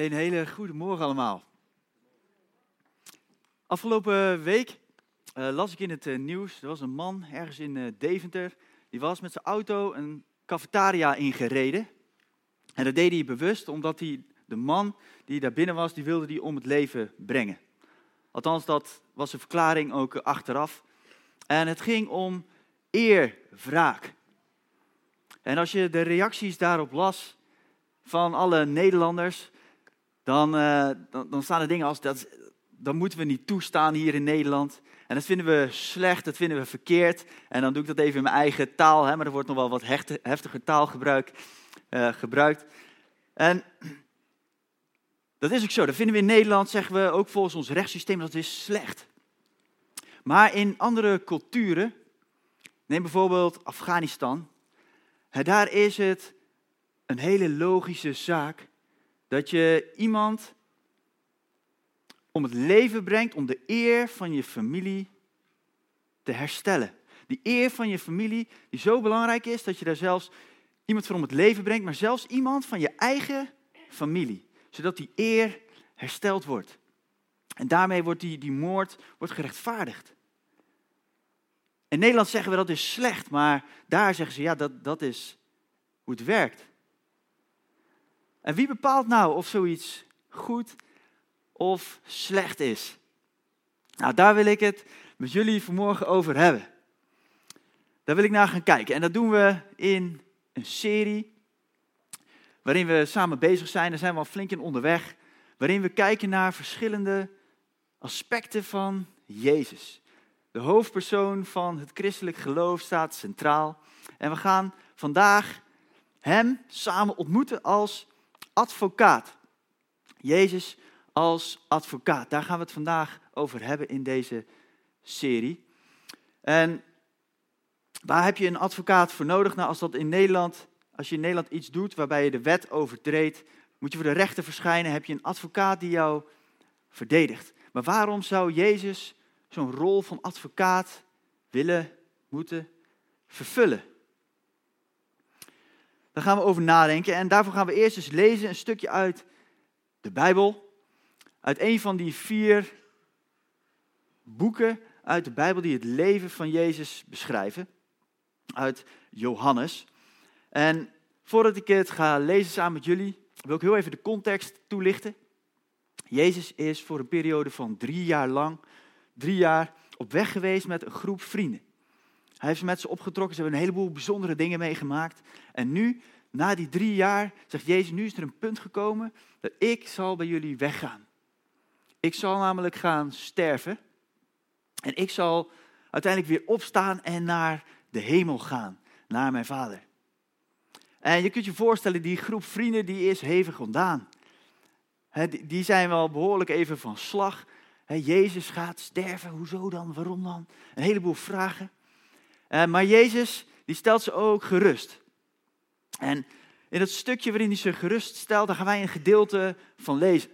Een hele goede morgen allemaal. Afgelopen week uh, las ik in het uh, nieuws, er was een man ergens in uh, Deventer, die was met zijn auto een cafetaria ingereden. En dat deed hij bewust omdat hij de man die daar binnen was, die wilde die om het leven brengen. Althans, dat was een verklaring ook achteraf. En het ging om eerwraak. En als je de reacties daarop las van alle Nederlanders, dan, uh, dan, dan, staan er dingen als dat, dat moeten we niet toestaan hier in Nederland. En dat vinden we slecht, dat vinden we verkeerd. En dan doe ik dat even in mijn eigen taal, hè, maar er wordt nog wel wat heftiger taalgebruik uh, gebruikt. En dat is ook zo, dat vinden we in Nederland, zeggen we ook volgens ons rechtssysteem, dat is slecht. Maar in andere culturen, neem bijvoorbeeld Afghanistan, daar is het een hele logische zaak dat je iemand om het leven brengt om de eer van je familie te herstellen. Die eer van je familie die zo belangrijk is dat je daar zelfs iemand voor om het leven brengt, maar zelfs iemand van je eigen familie, zodat die eer hersteld wordt. En daarmee wordt die, die moord wordt gerechtvaardigd. In Nederland zeggen we dat is slecht, maar daar zeggen ze ja, dat, dat is hoe het werkt. En wie bepaalt nou of zoiets goed of slecht is? Nou, daar wil ik het met jullie vanmorgen over hebben. Daar wil ik naar gaan kijken. En dat doen we in een serie waarin we samen bezig zijn. Daar zijn we al flink in onderweg. Waarin we kijken naar verschillende aspecten van Jezus. De hoofdpersoon van het christelijk geloof staat centraal. En we gaan vandaag hem samen ontmoeten als advocaat. Jezus als advocaat. Daar gaan we het vandaag over hebben in deze serie. En waar heb je een advocaat voor nodig? Nou, als dat in Nederland, als je in Nederland iets doet waarbij je de wet overtreedt, moet je voor de rechter verschijnen, heb je een advocaat die jou verdedigt. Maar waarom zou Jezus zo'n rol van advocaat willen, moeten vervullen? Daar gaan we over nadenken en daarvoor gaan we eerst eens lezen een stukje uit de Bijbel. Uit een van die vier boeken uit de Bijbel die het leven van Jezus beschrijven. Uit Johannes. En voordat ik het ga lezen samen met jullie, wil ik heel even de context toelichten. Jezus is voor een periode van drie jaar lang, drie jaar op weg geweest met een groep vrienden. Hij heeft ze met ze opgetrokken, ze hebben een heleboel bijzondere dingen meegemaakt. En nu, na die drie jaar, zegt Jezus, nu is er een punt gekomen dat ik zal bij jullie weggaan. Ik zal namelijk gaan sterven. En ik zal uiteindelijk weer opstaan en naar de hemel gaan, naar mijn vader. En je kunt je voorstellen, die groep vrienden die is hevig ontdaan. die zijn wel behoorlijk even van slag. Jezus gaat sterven, hoezo dan, waarom dan? Een heleboel vragen. Uh, maar Jezus, die stelt ze ook gerust. En in het stukje waarin hij ze gerust stelt, daar gaan wij een gedeelte van lezen.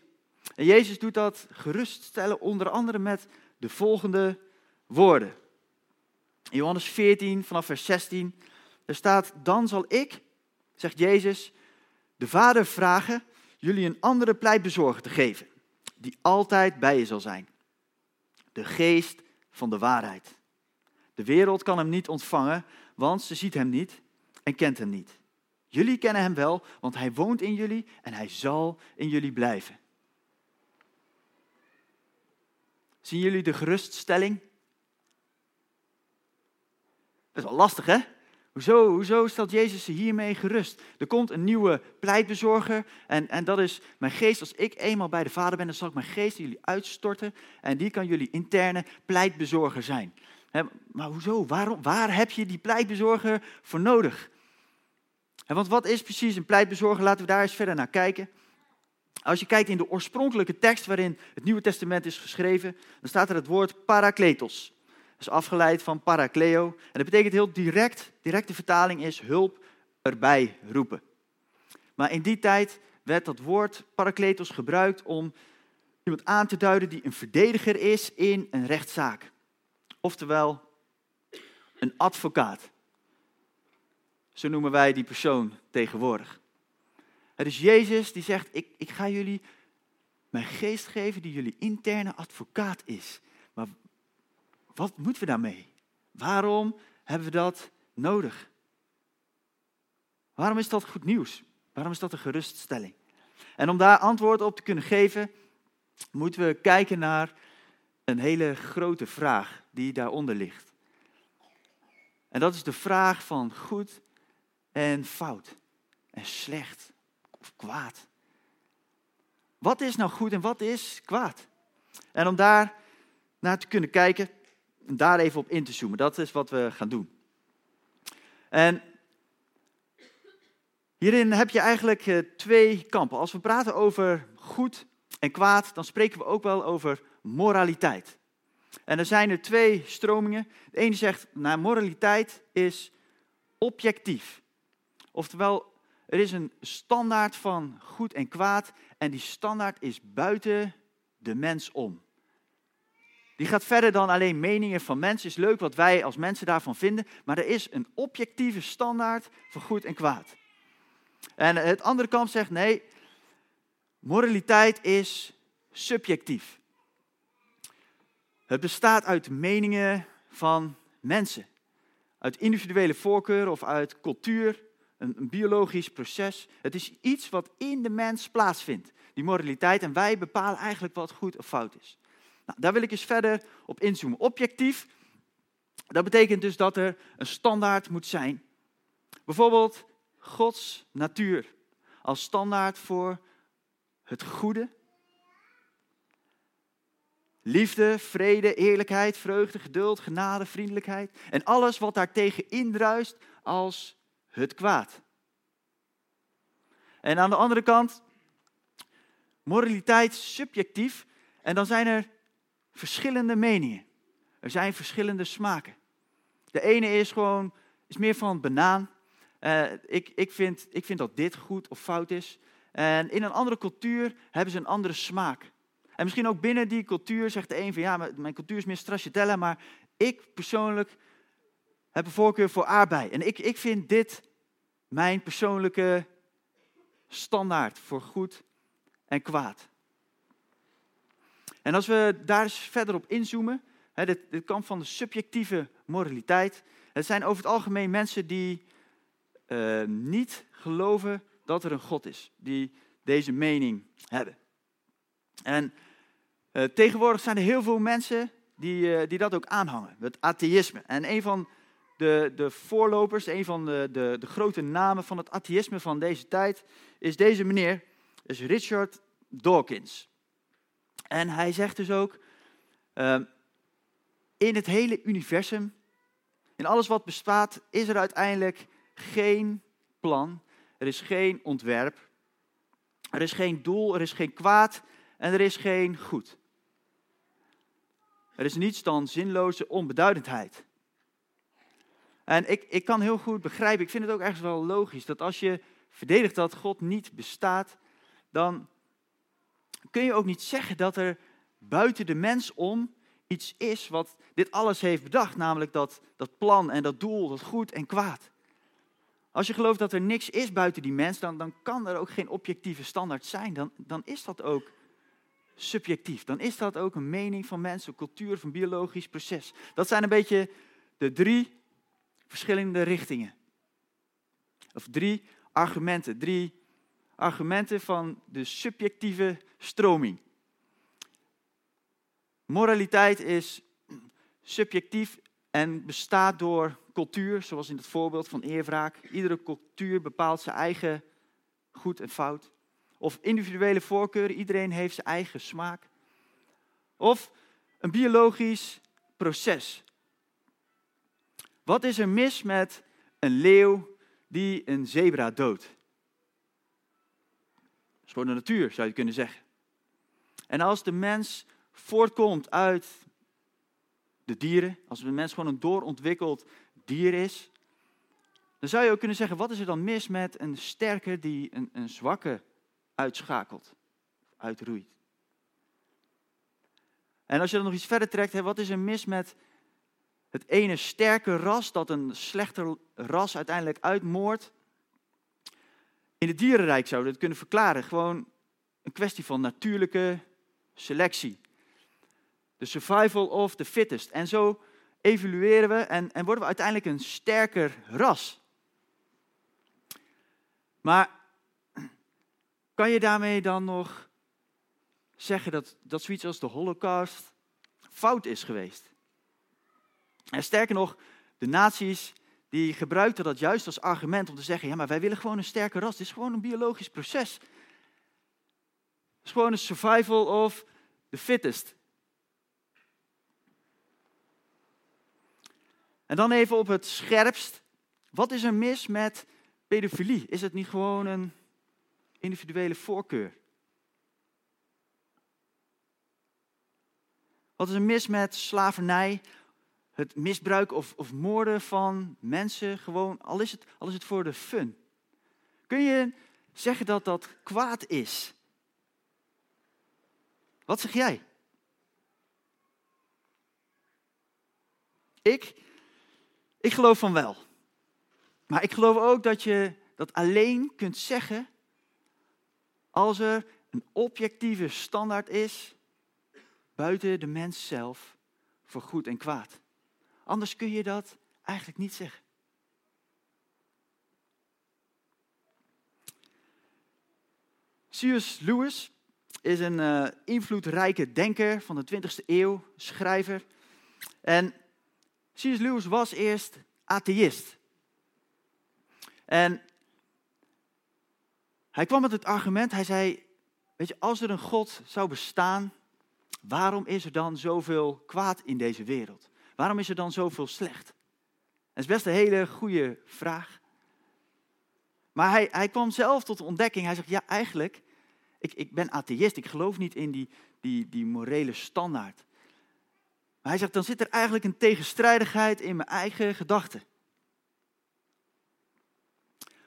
En Jezus doet dat geruststellen onder andere met de volgende woorden. In Johannes 14 vanaf vers 16, daar staat, dan zal ik, zegt Jezus, de Vader vragen jullie een andere pleitbezorger te geven, die altijd bij je zal zijn. De geest van de waarheid. De wereld kan hem niet ontvangen, want ze ziet hem niet en kent hem niet. Jullie kennen hem wel, want hij woont in jullie en hij zal in jullie blijven. Zien jullie de geruststelling? Dat is wel lastig, hè? Hoezo, hoezo stelt Jezus ze hiermee gerust? Er komt een nieuwe pleitbezorger en, en dat is mijn geest. Als ik eenmaal bij de Vader ben, dan zal ik mijn geest jullie uitstorten en die kan jullie interne pleitbezorger zijn maar hoezo? Waarom, waar heb je die pleitbezorger voor nodig? want wat is precies een pleitbezorger? Laten we daar eens verder naar kijken. Als je kijkt in de oorspronkelijke tekst waarin het Nieuwe Testament is geschreven, dan staat er het woord parakletos. Dat is afgeleid van parakleo. En dat betekent heel direct, directe vertaling is hulp erbij roepen. Maar in die tijd werd dat woord parakletos gebruikt om iemand aan te duiden die een verdediger is in een rechtszaak. Oftewel, een advocaat. Zo noemen wij die persoon tegenwoordig. Het is Jezus die zegt, ik, ik ga jullie mijn geest geven die jullie interne advocaat is. Maar wat moeten we daarmee? Waarom hebben we dat nodig? Waarom is dat goed nieuws? Waarom is dat een geruststelling? En om daar antwoord op te kunnen geven, moeten we kijken naar een hele grote vraag die daaronder ligt. En dat is de vraag van goed en fout en slecht of kwaad. Wat is nou goed en wat is kwaad? En om daar naar te kunnen kijken, en daar even op in te zoomen, dat is wat we gaan doen. En hierin heb je eigenlijk eh, twee kampen. Als we praten over goed en kwaad, dan spreken we ook wel over moraliteit. En er zijn er twee stromingen. De ene zegt, nou, moraliteit is objectief. Oftewel, er is een standaard van goed en kwaad en die standaard is buiten de mens om. Die gaat verder dan alleen meningen van mensen. Is leuk wat wij als mensen daarvan vinden, maar er is een objectieve standaard van goed en kwaad. En het andere kamp zegt nee, moraliteit is subjectief. Het bestaat uit meningen van mensen, uit individuele voorkeuren of uit cultuur, een, een, biologisch proces. Het is iets wat in de mens plaatsvindt, die moraliteit, en wij bepalen eigenlijk wat goed of fout is. Nou, daar wil ik eens verder op inzoomen. Objectief, dat betekent dus dat er een standaard moet zijn. Bijvoorbeeld Gods natuur als standaard voor het goede Liefde, vrede, eerlijkheid, vreugde, geduld, genade, vriendelijkheid. En alles wat daartegen indruist als het kwaad. En aan de andere kant, moraliteit subjectief. En dan zijn er verschillende meningen. Er zijn verschillende smaken. De ene is gewoon, is meer van banaan. Uh, ik, ik, vind, ik vind dat dit goed of fout is. En in een andere cultuur hebben ze een andere smaak. En misschien ook binnen die cultuur zegt de een van ja, mijn cultuur is meer stracciatella, maar ik persoonlijk heb een voorkeur voor aardbei. En ik, ik vind dit mijn persoonlijke standaard voor goed en kwaad. En als we daar eens verder op inzoomen, hè, dit, dit van de subjectieve moraliteit. Het zijn over het algemeen mensen die uh, niet geloven dat er een God is, die deze mening hebben. En uh, tegenwoordig zijn er heel veel mensen die, uh, die dat ook aanhangen, het atheïsme. En een van de, de voorlopers, een van de, de, grote namen van het atheïsme van deze tijd, is deze meneer, is Richard Dawkins. En hij zegt dus ook, uh, in het hele universum, in alles wat bestaat, is er uiteindelijk geen plan, er is geen ontwerp, er is geen doel, er is geen kwaad en er is geen goed. Er is niets dan zinloze onbeduidendheid. En ik, ik kan heel goed begrijpen, ik vind het ook ergens wel logisch, dat als je verdedigt dat God niet bestaat, dan kun je ook niet zeggen dat er buiten de mens om iets is wat dit alles heeft bedacht, namelijk dat, dat plan en dat doel, dat goed en kwaad. Als je gelooft dat er niks is buiten die mens, dan, dan kan er ook geen objectieve standaard zijn. Dan, dan is dat ook subjectief. Dan is dat ook een mening van mensen, cultuur, van biologisch proces. Dat zijn een beetje de drie verschillende richtingen. Of drie argumenten. Drie argumenten van de subjectieve stroming. Moraliteit is subjectief en bestaat door cultuur, zoals in het voorbeeld van eerwraak. Iedere cultuur bepaalt zijn eigen goed en fout. Of individuele voorkeuren, iedereen heeft zijn eigen smaak. Of een biologisch proces. Wat is er mis met een leeuw die een zebra doodt? Dat is gewoon de natuur, zou je kunnen zeggen. En als de mens voortkomt uit de dieren, als de mens gewoon een doorontwikkeld dier is, dan zou je ook kunnen zeggen, wat is er dan mis met een sterke die een, een zwakke uitschakelt, uitroeit. En als je dan nog iets verder trekt, wat is er mis met het ene sterke ras dat een slechter ras uiteindelijk uitmoordt? In het dierenrijk zouden we het kunnen verklaren. Gewoon een kwestie van natuurlijke selectie. De survival of the fittest. En zo evolueren we en, en worden we uiteindelijk een sterker ras. Maar kan je daarmee dan nog zeggen dat, dat zoiets als de Holocaust fout is geweest? En sterker nog, de nazi's die gebruikten dat juist als argument om te zeggen, ja maar wij willen gewoon een sterke ras. Dit is gewoon een biologisch proces. Het is gewoon een survival of the fittest. En dan even op het scherpst. Wat is er mis met pedofilie? Is het niet gewoon een individuele voorkeur? Wat is er mis met slavernij? Het misbruik of, of moorden van mensen, gewoon, al is, het, al is het voor de fun. Kun je zeggen dat dat kwaad is? Wat zeg jij? Ik, ik geloof van wel. Maar ik geloof ook dat je dat alleen kunt zeggen als er een objectieve standaard is buiten de mens zelf voor goed en kwaad. Anders kun je dat eigenlijk niet zeggen. C.S. Lewis is een uh, invloedrijke denker van de 20e eeuw, schrijver. En C.S. Lewis was eerst atheïst. En hij kwam met het argument, hij zei, weet je, als er een God zou bestaan, waarom is er dan zoveel kwaad in deze wereld? Waarom is er dan zoveel slecht? Dat is best een hele goede vraag. Maar hij, hij kwam zelf tot de ontdekking, hij zegt, ja eigenlijk, ik, ik ben atheïst, ik geloof niet in die, die, die morele standaard. Maar hij zegt, dan zit er eigenlijk een tegenstrijdigheid in mijn eigen gedachten.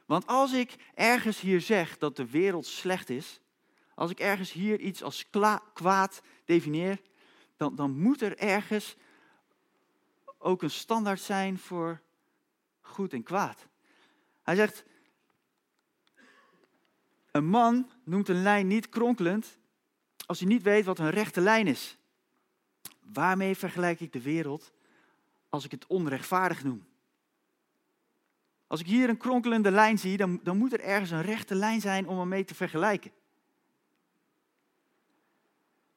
Want als ik ergens hier zeg dat de wereld slecht is, als ik ergens hier iets als kwaad definieer, dan, dan moet er ergens ook een standaard zijn voor goed en kwaad. Hij zegt, een man noemt een lijn niet kronkelend als hij niet weet wat een rechte lijn is. Waarmee vergelijk ik de wereld als ik het onrechtvaardig noem? Als ik hier een kronkelende lijn zie, dan, dan moet er ergens een rechte lijn zijn om ermee te vergelijken.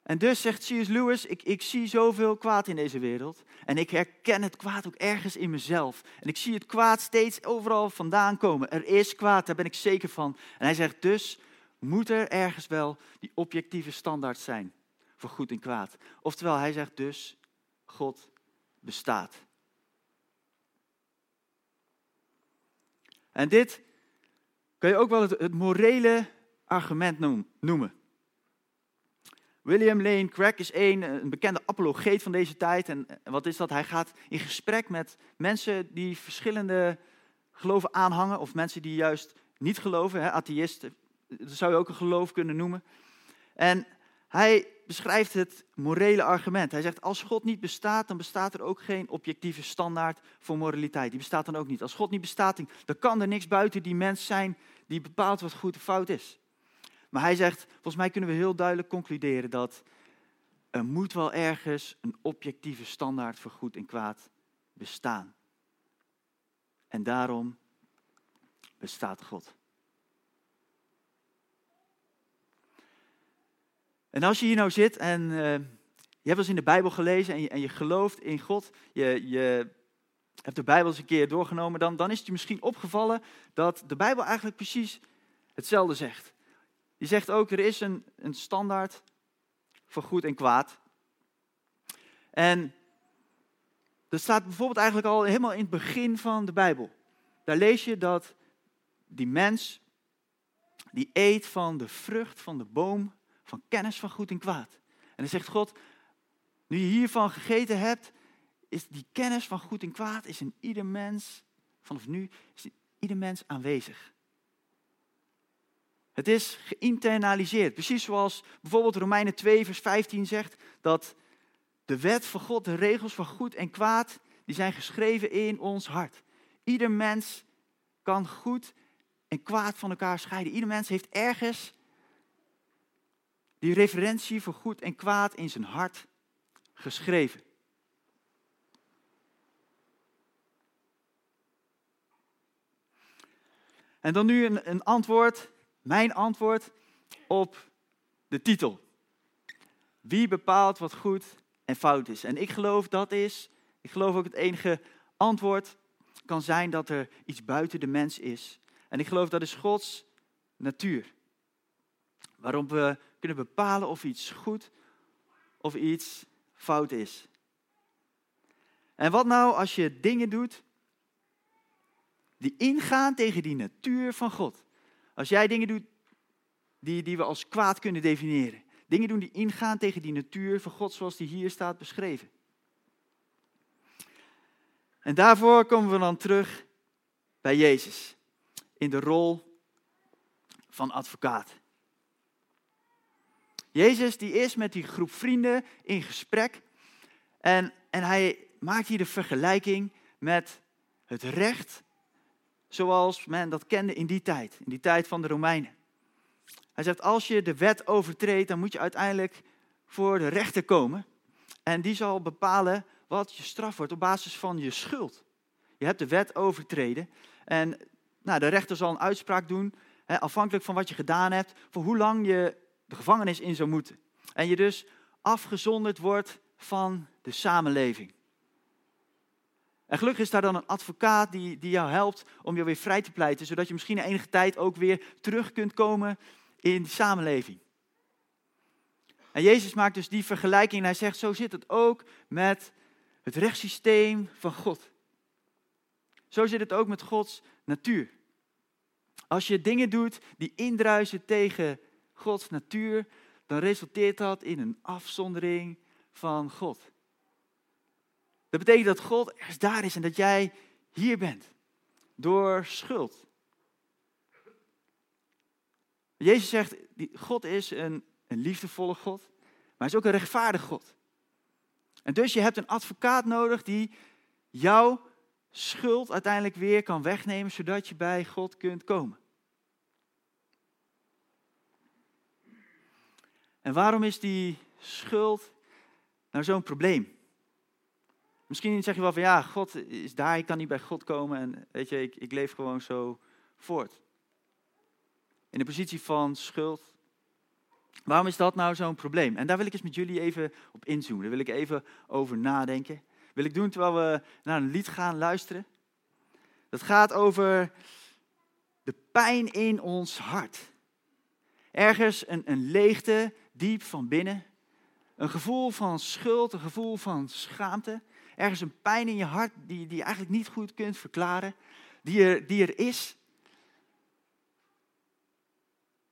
En dus zegt C.S. Lewis, ik, ik zie zoveel kwaad in deze wereld. En ik herken het kwaad ook ergens in mezelf. En ik zie het kwaad steeds overal vandaan komen. Er is kwaad, daar ben ik zeker van. En hij zegt dus, moet er ergens wel die objectieve standaard zijn voor goed en kwaad. Oftewel, hij zegt dus, God bestaat. En dit kan je ook wel het, het morele argument noemen. William Lane Craig is een, een bekende apologeet van deze tijd. En wat is dat? Hij gaat in gesprek met mensen die verschillende geloven aanhangen, of mensen die juist niet geloven, hè, atheïsten. Dat zou je ook een geloof kunnen noemen. En hij beschrijft het morele argument. Hij zegt, als God niet bestaat, dan bestaat er ook geen objectieve standaard voor moraliteit. Die bestaat dan ook niet. Als God niet bestaat, dan kan er niks buiten die mens zijn die bepaalt wat goed of fout is. Maar hij zegt, volgens mij kunnen we heel duidelijk concluderen dat er moet wel ergens een objectieve standaard voor goed en kwaad bestaan. En daarom bestaat God. En als je hier nou zit en uh, je hebt eens in de Bijbel gelezen en je, en je gelooft in God, je, je hebt de Bijbel eens een keer doorgenomen, dan, dan is het je misschien opgevallen dat de Bijbel eigenlijk precies hetzelfde zegt. Die zegt ook, er is een, een standaard voor goed en kwaad. En dat staat bijvoorbeeld eigenlijk al helemaal in het begin van de Bijbel. Daar lees je dat die mens, die eet van de vrucht van de boom van kennis van goed en kwaad. En dan zegt God, nu je hiervan gegeten hebt, is die kennis van goed en kwaad is in ieder mens, vanaf nu, is ieder mens aanwezig. Het is geïnternaliseerd. Precies zoals bijvoorbeeld Romeinen 2, vers 15 zegt dat de wet van God, de regels van goed en kwaad, die zijn geschreven in ons hart. Ieder mens kan goed en kwaad van elkaar scheiden. Ieder mens heeft ergens die referentie voor goed en kwaad in zijn hart geschreven. En dan nu een, een antwoord, mijn antwoord op de titel. Wie bepaalt wat goed en fout is? En ik geloof dat is, ik geloof ook het enige antwoord kan zijn dat er iets buiten de mens is. En ik geloof dat is Gods natuur. Waarom we kunnen bepalen of iets goed of iets fout is. En wat nou als je dingen doet die ingaan tegen die natuur van God? Als jij dingen doet die, die we als kwaad kunnen definiëren. Dingen doen die ingaan tegen die natuur van God zoals die hier staat beschreven. En daarvoor komen we dan terug bij Jezus in de rol van advocaat. Jezus die is met die groep vrienden in gesprek en, en hij maakt hier de vergelijking met het recht zoals men dat kende in die tijd, in die tijd van de Romeinen. Hij zegt, als je de wet overtreedt, dan moet je uiteindelijk voor de rechter komen. En die zal bepalen wat je straf wordt op basis van je schuld. Je hebt de wet overtreden en nou, de rechter zal een uitspraak doen, hè, afhankelijk van wat je gedaan hebt, voor hoe lang je de gevangenis in zou moeten. En je dus afgezonderd wordt van de samenleving. En gelukkig is daar dan een advocaat die, die jou helpt om je weer vrij te pleiten, zodat je misschien enige tijd ook weer terug kunt komen in de samenleving. En Jezus maakt dus die vergelijking en hij zegt, zo zit het ook met het rechtssysteem van God. Zo zit het ook met Gods natuur. Als je dingen doet die indruisen tegen Gods natuur, dan resulteert dat in een afzondering van God. Dat betekent dat God ergens daar is en dat jij hier bent. Door schuld. Jezus zegt, God is een, een liefdevolle God, maar hij is ook een rechtvaardig God. En dus je hebt een advocaat nodig die jouw schuld uiteindelijk weer kan wegnemen, zodat je bij God kunt komen. En waarom is die schuld nou zo'n probleem? Misschien zeg je wel van ja, God is daar, ik kan niet bij God komen en weet je, ik, ik leef gewoon zo voort. In de positie van schuld. Waarom is dat nou zo'n probleem? En daar wil ik eens met jullie even op inzoomen. Daar wil ik even over nadenken. Wil ik doen terwijl we naar een lied gaan luisteren. Dat gaat over de pijn in ons hart. Ergens een, een leegte diep van binnen. Een gevoel van schuld, een gevoel van schaamte. Ergens een pijn in je hart die, die je eigenlijk niet goed kunt verklaren. Die er, die er is.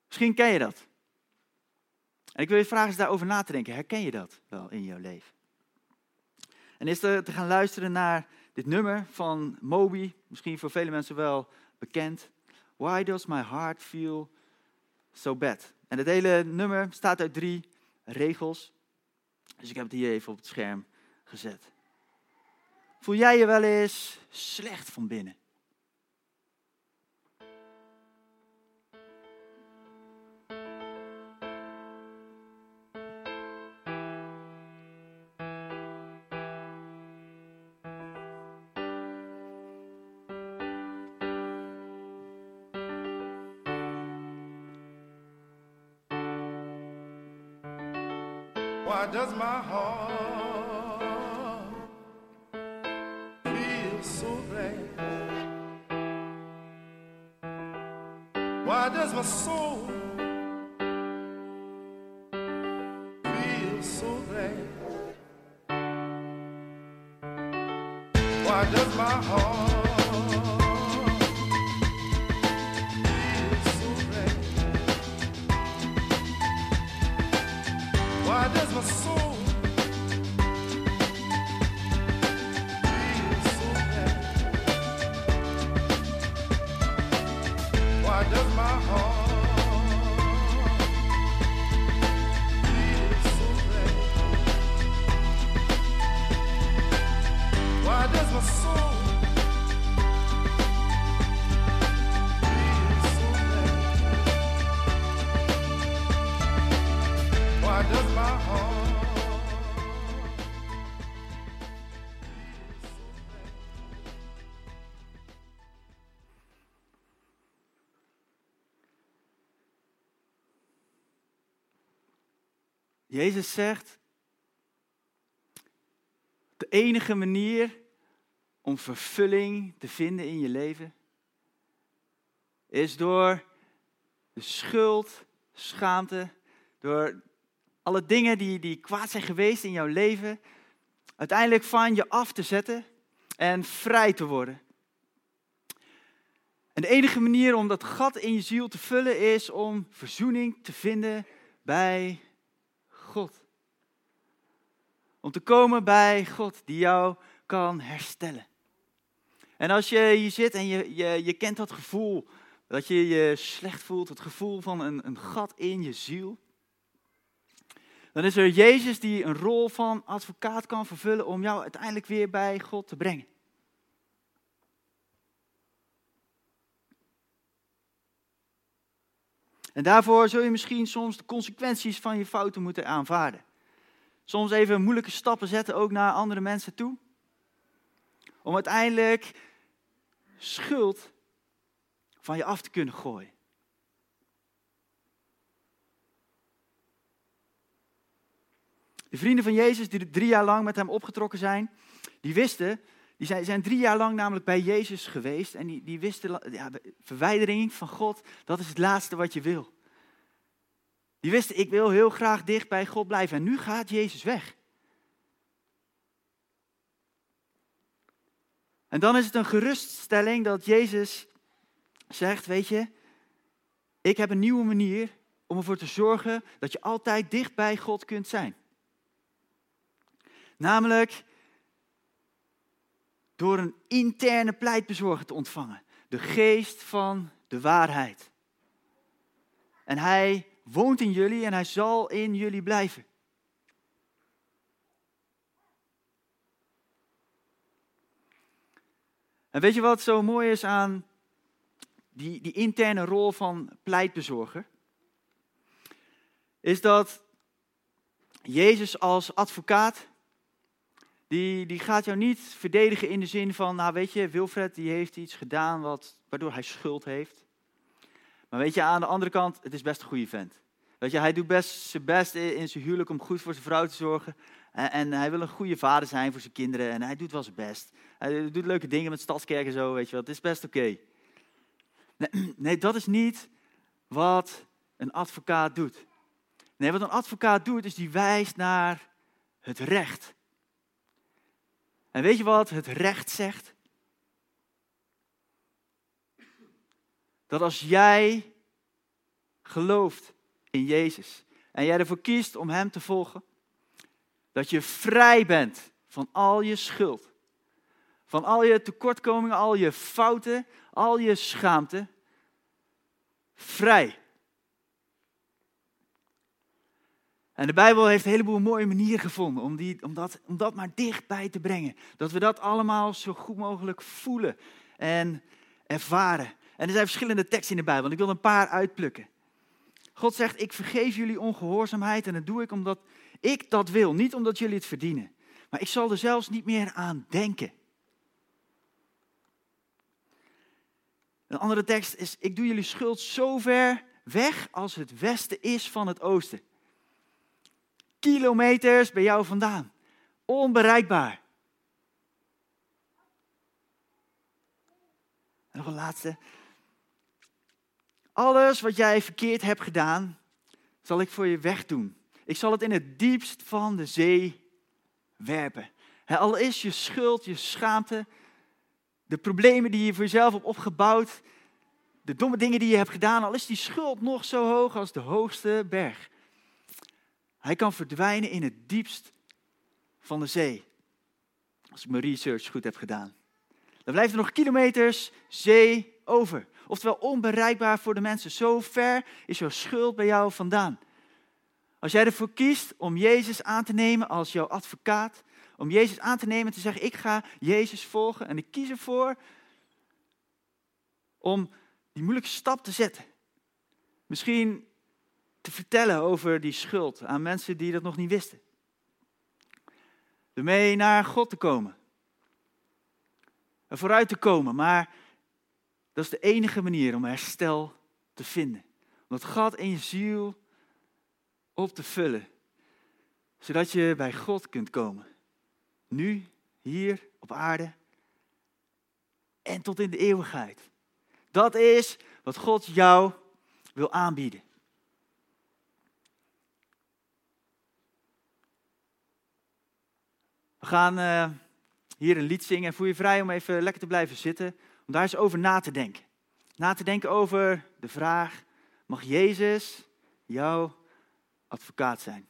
Misschien ken je dat. En ik wil je vragen eens daarover na te denken. Herken je dat wel in jouw leven? En is te, te gaan luisteren naar dit nummer van Moby. Misschien voor vele mensen wel bekend. Why does my heart feel so bad? En het hele nummer staat uit drie regels. Dus ik heb het hier even op het scherm gezet. Voel jij je wel eens slecht van binnen? Does my heart feel so bad? Why does my soul Jezus zegt, de enige manier om vervulling te vinden in je leven is door de schuld, schaamte, door alle dingen die, die kwaad zijn geweest in jouw leven, uiteindelijk van je af te zetten en vrij te worden. En de enige manier om dat gat in je ziel te vullen is om verzoening te vinden bij. Om te komen bij God die jou kan herstellen. En als je hier zit en je, je, je kent dat gevoel, dat je je slecht voelt, het gevoel van een, een gat in je ziel, dan is er Jezus die een rol van advocaat kan vervullen om jou uiteindelijk weer bij God te brengen. En daarvoor zul je misschien soms de consequenties van je fouten moeten aanvaarden. Soms even moeilijke stappen zetten, ook naar andere mensen toe. Om uiteindelijk schuld van je af te kunnen gooien. De vrienden van Jezus, die drie jaar lang met hem opgetrokken zijn, die wisten, die zijn, drie jaar lang namelijk bij Jezus geweest. En die, die wisten, ja, verwijdering van God, dat is het laatste wat je wil. Die wisten, ik wil heel graag dicht bij God blijven. En nu gaat Jezus weg. En dan is het een geruststelling dat Jezus zegt, weet je, ik heb een nieuwe manier om ervoor te zorgen dat je altijd dicht bij God kunt zijn. Namelijk door een interne pleitbezorger te ontvangen. De geest van de waarheid. En hij woont in jullie en hij zal in jullie blijven. En weet je wat zo mooi is aan die, die interne rol van pleitbezorger? Is dat Jezus als advocaat, die, die gaat jou niet verdedigen in de zin van, nou weet je, Wilfred die heeft iets gedaan wat, waardoor hij schuld heeft. Maar weet je, aan de andere kant, het is best een goede vent. Weet je, hij doet best zijn best in zijn huwelijk om goed voor zijn vrouw te zorgen. En, en, hij wil een goede vader zijn voor zijn kinderen. En hij doet wel zijn best. Hij doet leuke dingen met stadskerk en zo, weet je wel. Het is best oké. Nee, nee, dat is niet wat een advocaat doet. Nee, wat een advocaat doet, is die wijst naar het recht. En weet je wat het recht zegt? Dat als jij gelooft in Jezus en jij ervoor kiest om Hem te volgen, dat je vrij bent van al je schuld, van al je tekortkomingen, al je fouten, al je schaamte. Vrij. En de Bijbel heeft een heleboel mooie manieren gevonden om, die, om, dat, om dat maar dichtbij te brengen. Dat we dat allemaal zo goed mogelijk voelen en ervaren. En er zijn verschillende teksten in de Bijbel. Ik wil een paar uitplukken. God zegt, ik vergeef jullie ongehoorzaamheid en dat doe ik omdat ik dat wil. Niet omdat jullie het verdienen. Maar ik zal er zelfs niet meer aan denken. Een andere tekst is, ik doe jullie schuld zo ver weg als het westen is van het oosten. Kilometers bij jou vandaan. Onbereikbaar. En nog een laatste. Alles wat jij verkeerd hebt gedaan, zal ik voor je wegdoen. Ik zal het in het diepst van de zee werpen. al is je schuld, je schaamte, de problemen die je voor jezelf hebt opgebouwd, de domme dingen die je hebt gedaan, al is die schuld nog zo hoog als de hoogste berg. Hij kan verdwijnen in het diepst van de zee. Als ik mijn research goed heb gedaan. Dan blijft er nog kilometers zee over. Oftewel onbereikbaar voor de mensen. Zo ver is jouw schuld bij jou vandaan. Als jij ervoor kiest om Jezus aan te nemen als jouw advocaat, om Jezus aan te nemen en te zeggen, ik ga Jezus volgen en ik kies ervoor om die moeilijke stap te zetten. Misschien te vertellen over die schuld aan mensen die dat nog niet wisten. Ermee naar God te komen. Er vooruit te komen, maar dat is de enige manier om herstel te vinden. Om dat gat in je ziel op te vullen. Zodat je bij God kunt komen. Nu, hier op aarde en tot in de eeuwigheid. Dat is wat God jou wil aanbieden. We gaan eh, hier een lied zingen en voel je vrij om even lekker te blijven zitten. Om daar eens over na te denken. Na te denken over de vraag, mag Jezus jouw advocaat zijn?